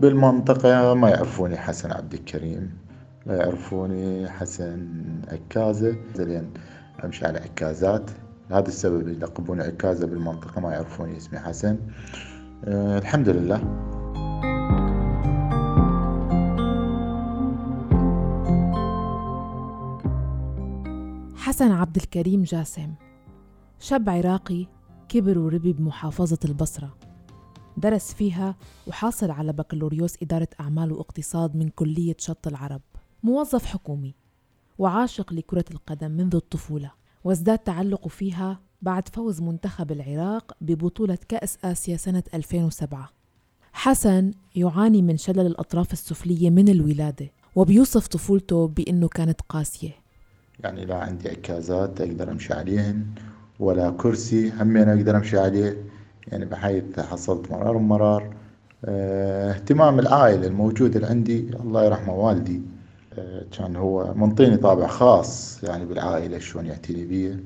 بالمنطقة ما يعرفوني حسن عبد الكريم لا يعرفوني حسن عكازة. زين أمشي على عكازات. هذا السبب يلقبوني عكازة بالمنطقة ما يعرفوني اسمي حسن. أه الحمد لله. حسن عبد الكريم جاسم شاب عراقي كبر وربي بمحافظة البصرة. درس فيها وحاصل على بكالوريوس إدارة أعمال واقتصاد من كلية شط العرب. موظف حكومي وعاشق لكرة القدم منذ الطفولة وازداد تعلقه فيها بعد فوز منتخب العراق ببطولة كأس آسيا سنة 2007 حسن يعاني من شلل الأطراف السفلية من الولادة وبيوصف طفولته بأنه كانت قاسية. يعني لا عندي عكازات أقدر أمشي عليهن ولا كرسي همين أقدر أمشي عليه. يعني بحيث حصلت مرار مرار آه اهتمام العائلة الموجود اللي عندي الله يرحمه والدي آه كان هو منطيني طابع خاص يعني بالعائلة شلون يعتني بي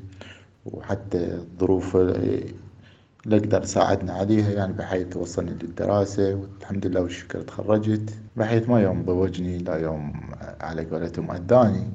وحتى الظروف اللي أقدر ساعدنا عليها يعني بحيث وصلني للدراسة والحمد لله والشكر تخرجت. بحيث ما يوم ضوجني لا يوم على قولتهم أداني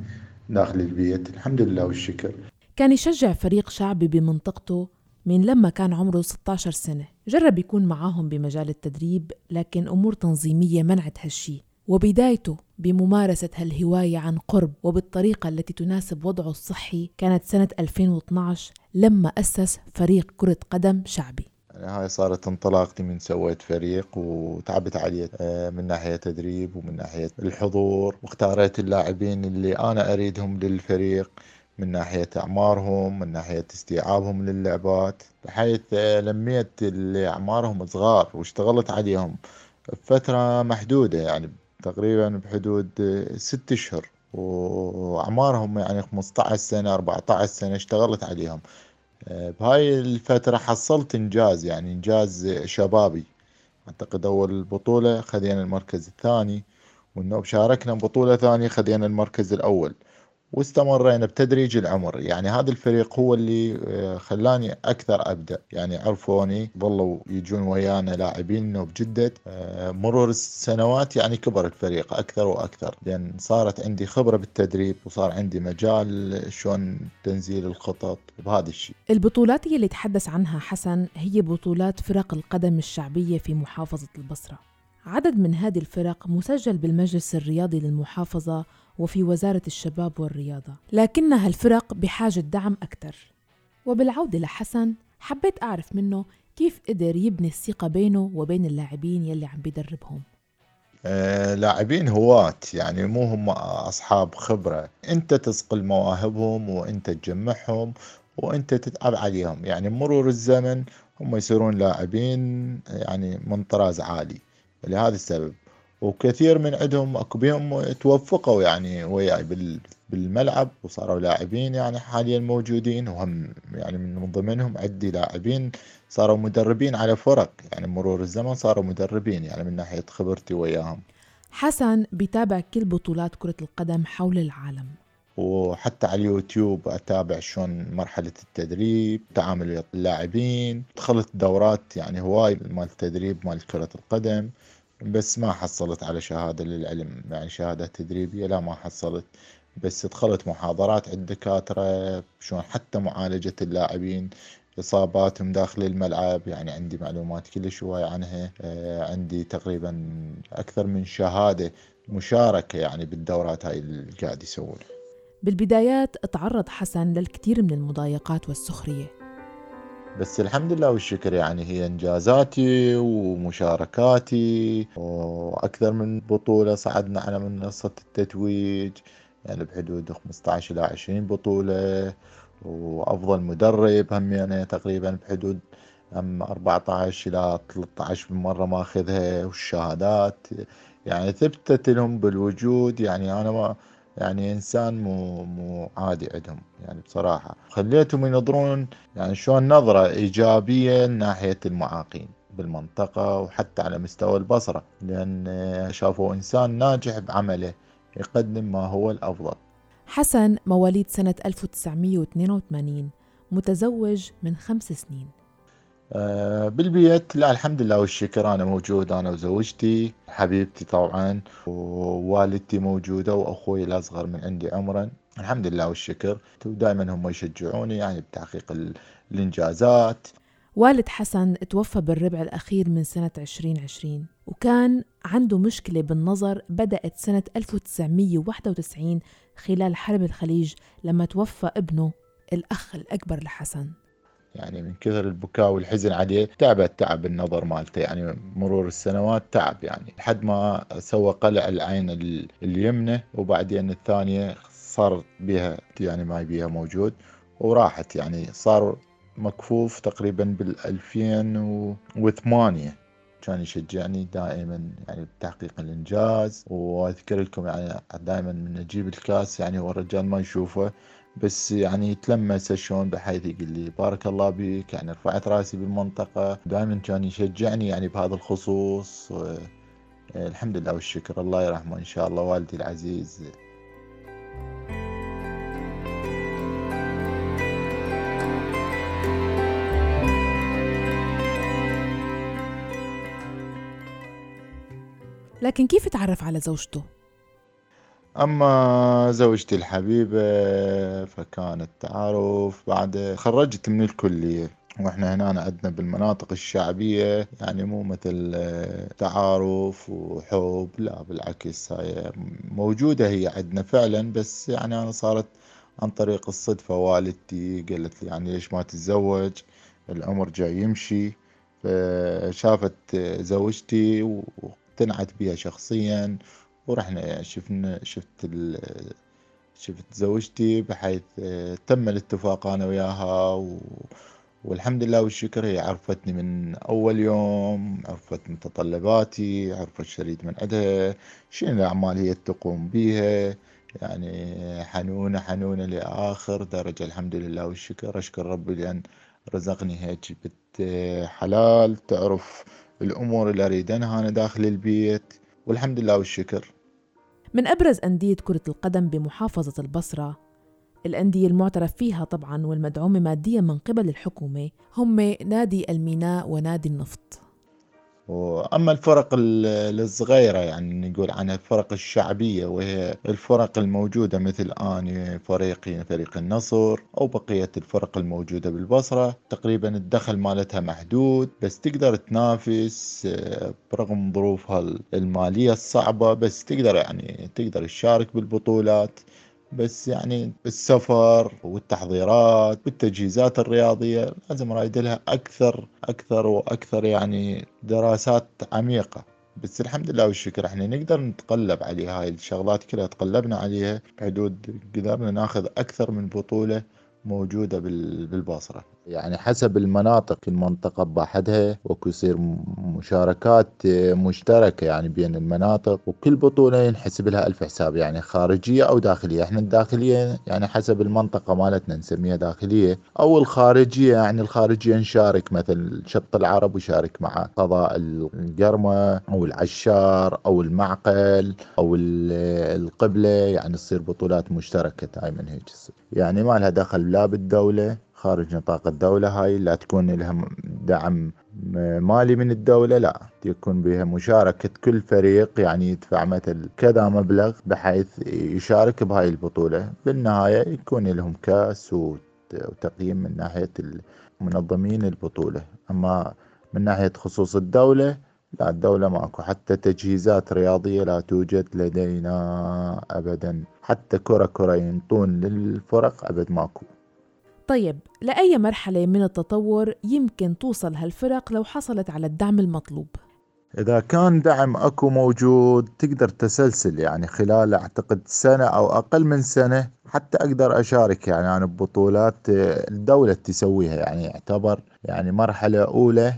داخل البيت الحمد لله والشكر. كان يشجع فريق شعبي بمنطقته من لما كان عمره 16 سنة. جرب يكون معاهم بمجال التدريب لكن أمور تنظيمية منعت هالشي وبدايته بممارسة هالهواية عن قرب وبالطريقة التي تناسب وضعه الصحي كانت سنة 2012 لما أسس فريق كرة قدم شعبي. يعني هاي صارت انطلاقتي من سويت فريق وتعبت عليه من ناحية تدريب ومن ناحية الحضور واختاريت اللاعبين اللي أنا أريدهم للفريق. من ناحية أعمارهم من ناحية استيعابهم للعبات بحيث لميت اللي أعمارهم صغار واشتغلت عليهم بفترة محدودة يعني تقريبا بحدود ست أشهر. وأعمارهم يعني 15 سنة 14 سنة اشتغلت عليهم. بهاي الفترة حصلت إنجاز يعني إنجاز شبابي. أعتقد أول بطولة خذينا المركز الثاني والنوب شاركنا بطولة ثانية خذينا المركز الأول. واستمرينا بتدريج العمر. يعني هذا الفريق هو اللي خلاني أكثر أبدأ. يعني عرفوني ظلوا يجون ويانا لاعبين بجدة. مرور السنوات يعني كبر الفريق أكثر وأكثر. لأن صارت عندي خبرة بالتدريب وصار عندي مجال شلون تنزيل الخطط بهذا الشيء. البطولات اللي تحدث عنها حسن هي بطولات فرق القدم الشعبية في محافظة البصرة. عدد من هذه الفرق مسجل بالمجلس الرياضي للمحافظة وفي وزارة الشباب والرياضة لكنها الفرق بحاجة دعم أكثر. وبالعودة لحسن حبيت أعرف منه كيف قدر يبني الثقة بينه وبين اللاعبين يلي عم بيدربهم. آه لاعبين هواة يعني مو هم أصحاب خبرة. أنت تسقل مواهبهم وأنت تجمعهم وأنت تتعب عليهم. يعني مرور الزمن هم يصيرون لاعبين يعني من طراز عالي. لهذا السبب. وكثير من عندهم أكو بهم توفقوا يعني وياي بالملعب وصاروا لاعبين يعني حاليا موجودين وهم يعني من ضمنهم عندي لاعبين صاروا مدربين على فرق. يعني مرور الزمن صاروا مدربين يعني من ناحية خبرتي وياهم. حسن بيتابع كل بطولات كرة القدم حول العالم. وحتى على اليوتيوب أتابع شلون مرحلة التدريب تعامل اللاعبين. دخلت دورات يعني هواي مال التدريب مال كرة القدم بس ما حصلت على شهادة للعلم. يعني شهادة تدريبية لا ما حصلت. بس دخلت محاضرات عند دكاتره شلون حتى معالجة اللاعبين إصاباتهم داخل الملعب. يعني عندي معلومات كلش هواي عنها. عندي تقريبا أكثر من شهادة مشاركة يعني بالدورات هاي اللي قاعد يسوونها. بالبدايات تعرض حسن للكثير من المضايقات والسخرية. بس الحمد لله والشكر يعني هي إنجازاتي ومشاركاتي وأكثر من بطولة صعدنا على منصة التتويج يعني بحدود 15 إلى 20 بطولة وأفضل مدرب هم يعني تقريبا بحدود هم 14 إلى 13 مرة ماخذها والشهادات يعني ثبتت لهم بالوجود يعني أنا ما يعني إنسان مو مو عادي عندهم. يعني بصراحة خليتهم ينظرون يعني شلون نظرة إيجابية ناحية المعاقين بالمنطقة وحتى على مستوى البصرة لأن شافوا إنسان ناجح بعمله يقدم ما هو الأفضل. حسن مواليد سنة 1982 متزوج من خمس سنين. بالبيت لا الحمد لله والشكر أنا موجود أنا وزوجتي حبيبتي طبعا ووالدتي موجودة وأخوي الأصغر من عندي عمرا. الحمد لله والشكر. ودائما هم يشجعوني يعني بتحقيق الإنجازات. والد حسن توفى بالربع الأخير من سنة 2020 وكان عنده مشكلة بالنظر بدأت سنة 1991 خلال حرب الخليج لما توفى ابنه الأخ الأكبر لحسن. يعني من كثر البكاء والحزن عليه تعبت تعب النظر مالته يعني مرور السنوات تعب يعني لحد ما سوى قلع العين اليمنى وبعدين الثانية صار بها يعني ما بيها موجود وراحت يعني صار مكفوف تقريبا بال 2008 كان يشجعني دائما يعني بتحقيق الإنجاز وأذكر لكم يعني دائما من أجيب الكاس يعني هو الرجال ما يشوفه. بس يعني تلمس شلون بحيث يقول لي بارك الله بك يعني رفعت راسي بالمنطقة. دائما كان يشجعني يعني بهذا الخصوص. الحمد لله والشكر. الله يرحمه إن شاء الله والدي العزيز. لكن كيف تعرف على زوجته؟ أما زوجتي الحبيبة فكان التعارف بعد خرجت من الكلية وإحنا هنا عندنا بالمناطق الشعبية يعني مو مثل تعارف وحب لا بالعكس هاي موجودة هي عندنا فعلا بس يعني أنا صارت عن طريق الصدفة والدتي قالت لي يعني ليش ما تتزوج؟ العمر جاي يمشي. فشافت زوجتي واقتنعت بها شخصيا. ورحنا شفنا شفت شفت زوجتي بحيث تم الاتفاق أنا وياها و... والحمد لله والشكر هي عرفتني من أول يوم عرفت متطلباتي عرفت شريد من عندها شنو الأعمال هي تقوم بيها يعني حنونة حنونة لآخر درجة الحمد لله والشكر أشكر ربي لأن رزقني هيك بنت حلال تعرف الأمور اللي أريدها أنا داخل البيت والحمد لله والشكر. من أبرز أندية كرة القدم بمحافظة البصرة. الأندية المعترف فيها طبعا والمدعومة ماديا من قبل الحكومة هم نادي الميناء ونادي النفط. وأما الفرق الصغيرة يعني نقول عنها الفرق الشعبية وهي الفرق الموجودة مثل آني فريقي فريق النصر أو بقية الفرق الموجودة بالبصرة. تقريبا الدخل مالتها محدود بس تقدر تنافس آه، برغم ظروفها المالية الصعبة بس تقدر يعني تقدر تشارك بالبطولات. بس يعني السفر والتحضيرات والتجهيزات الرياضية لازم رايد لها أكثر أكثر وأكثر يعني دراسات عميقة. بس الحمد لله والشكر إحنا نقدر نتقلب عليها هاي الشغلات كلها تقلبنا عليها بحدود قدرنا ناخذ أكثر من بطولة موجودة بالبصرة. يعني حسب المناطق المنطقة بحدها وكو يصير مشاركات مشتركة يعني بين المناطق وكل بطولة ينحسب لها ألف حساب يعني خارجية أو داخلية. إحنا الداخلية يعني حسب المنطقة مالتنا نسميها داخلية أو الخارجية يعني الخارجية نشارك مثل شط العرب ويشارك مع قضاء القرمة أو العشار أو المعقل أو القبلة يعني تصير بطولات مشتركة دائما هيك. يعني ما لها دخل لا بالدولة خارج نطاق الدولة هاي لا تكون لها دعم مالي من الدولة لا يكون بها مشاركة كل فريق يعني يدفع مثل كذا مبلغ بحيث يشارك بهاي البطولة. بالنهاية يكون لهم كاس وتقييم من ناحية منظمين البطولة. أما من ناحية خصوص الدولة لا الدولة ماكو. حتى تجهيزات رياضية لا توجد لدينا أبدا. حتى كرة كرة ينطون للفرق أبد ماكو. طيب لأي مرحلة من التطور يمكن توصل هالفرق لو حصلت على الدعم المطلوب؟ إذا كان دعم أكو موجود تقدر تسلسل يعني خلال أعتقد سنة أو أقل من سنة حتى أقدر أشارك يعني أنا ببطولات الدولة تسويها. يعني يعتبر يعني مرحلة أولى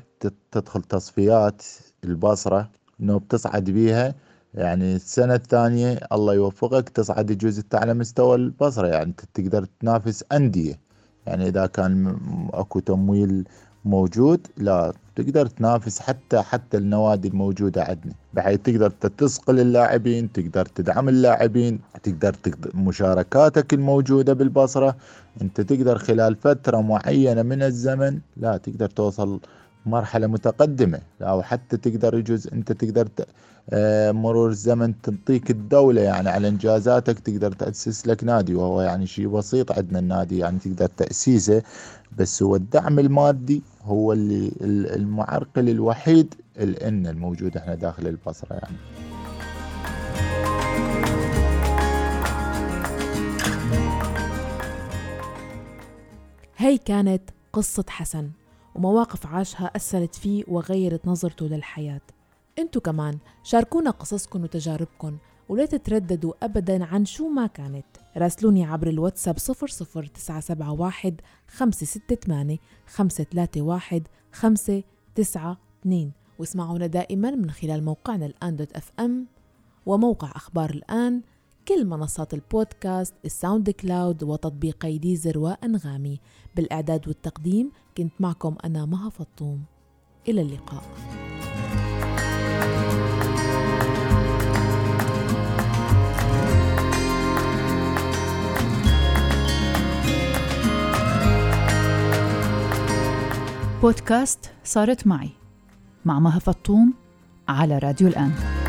تدخل تصفيات البصرة إنه بتصعد بيها. يعني السنة الثانية الله يوفقك تصعد يجوز على مستوى البصرة. يعني تقدر تنافس أندية. يعني إذا كان أكو تمويل موجود لا تقدر تنافس حتى حتى النوادي الموجودة عندنا. بحيث تقدر تثقل اللاعبين تقدر تدعم اللاعبين تقدر, تقدر مشاركاتك الموجودة بالبصرة. أنت تقدر خلال فترة معينة من الزمن لا تقدر توصل مرحلة متقدمة. أو حتى تقدر يجوز أنت تقدر آه، مرور الزمن تنطيك الدولة يعني على إنجازاتك تقدر تأسس لك نادي. وهو يعني شيء بسيط عندنا النادي يعني تقدر تأسيسه. بس هو الدعم المادي هو اللي المعرقل الوحيد الإن الموجود إحنا داخل البصرة يعني. هي كانت قصة حسن. ومواقف عاشها أثرت فيه وغيرت نظرته للحياة. انتو كمان شاركونا قصصكم وتجاربكم ولا تترددوا أبدا عن شو ما كانت. راسلوني عبر الواتساب 00971 568 531 592 واسمعونا دائما من خلال موقعنا الآن dot FM وموقع أخبار الآن كل منصات البودكاست الساوند كلاود وتطبيقي ديزر وأنغامي. بالإعداد والتقديم كنت معكم أنا مها فطوم. إلى اللقاء. بودكاست صارت معي مع مها فطوم على راديو الآن.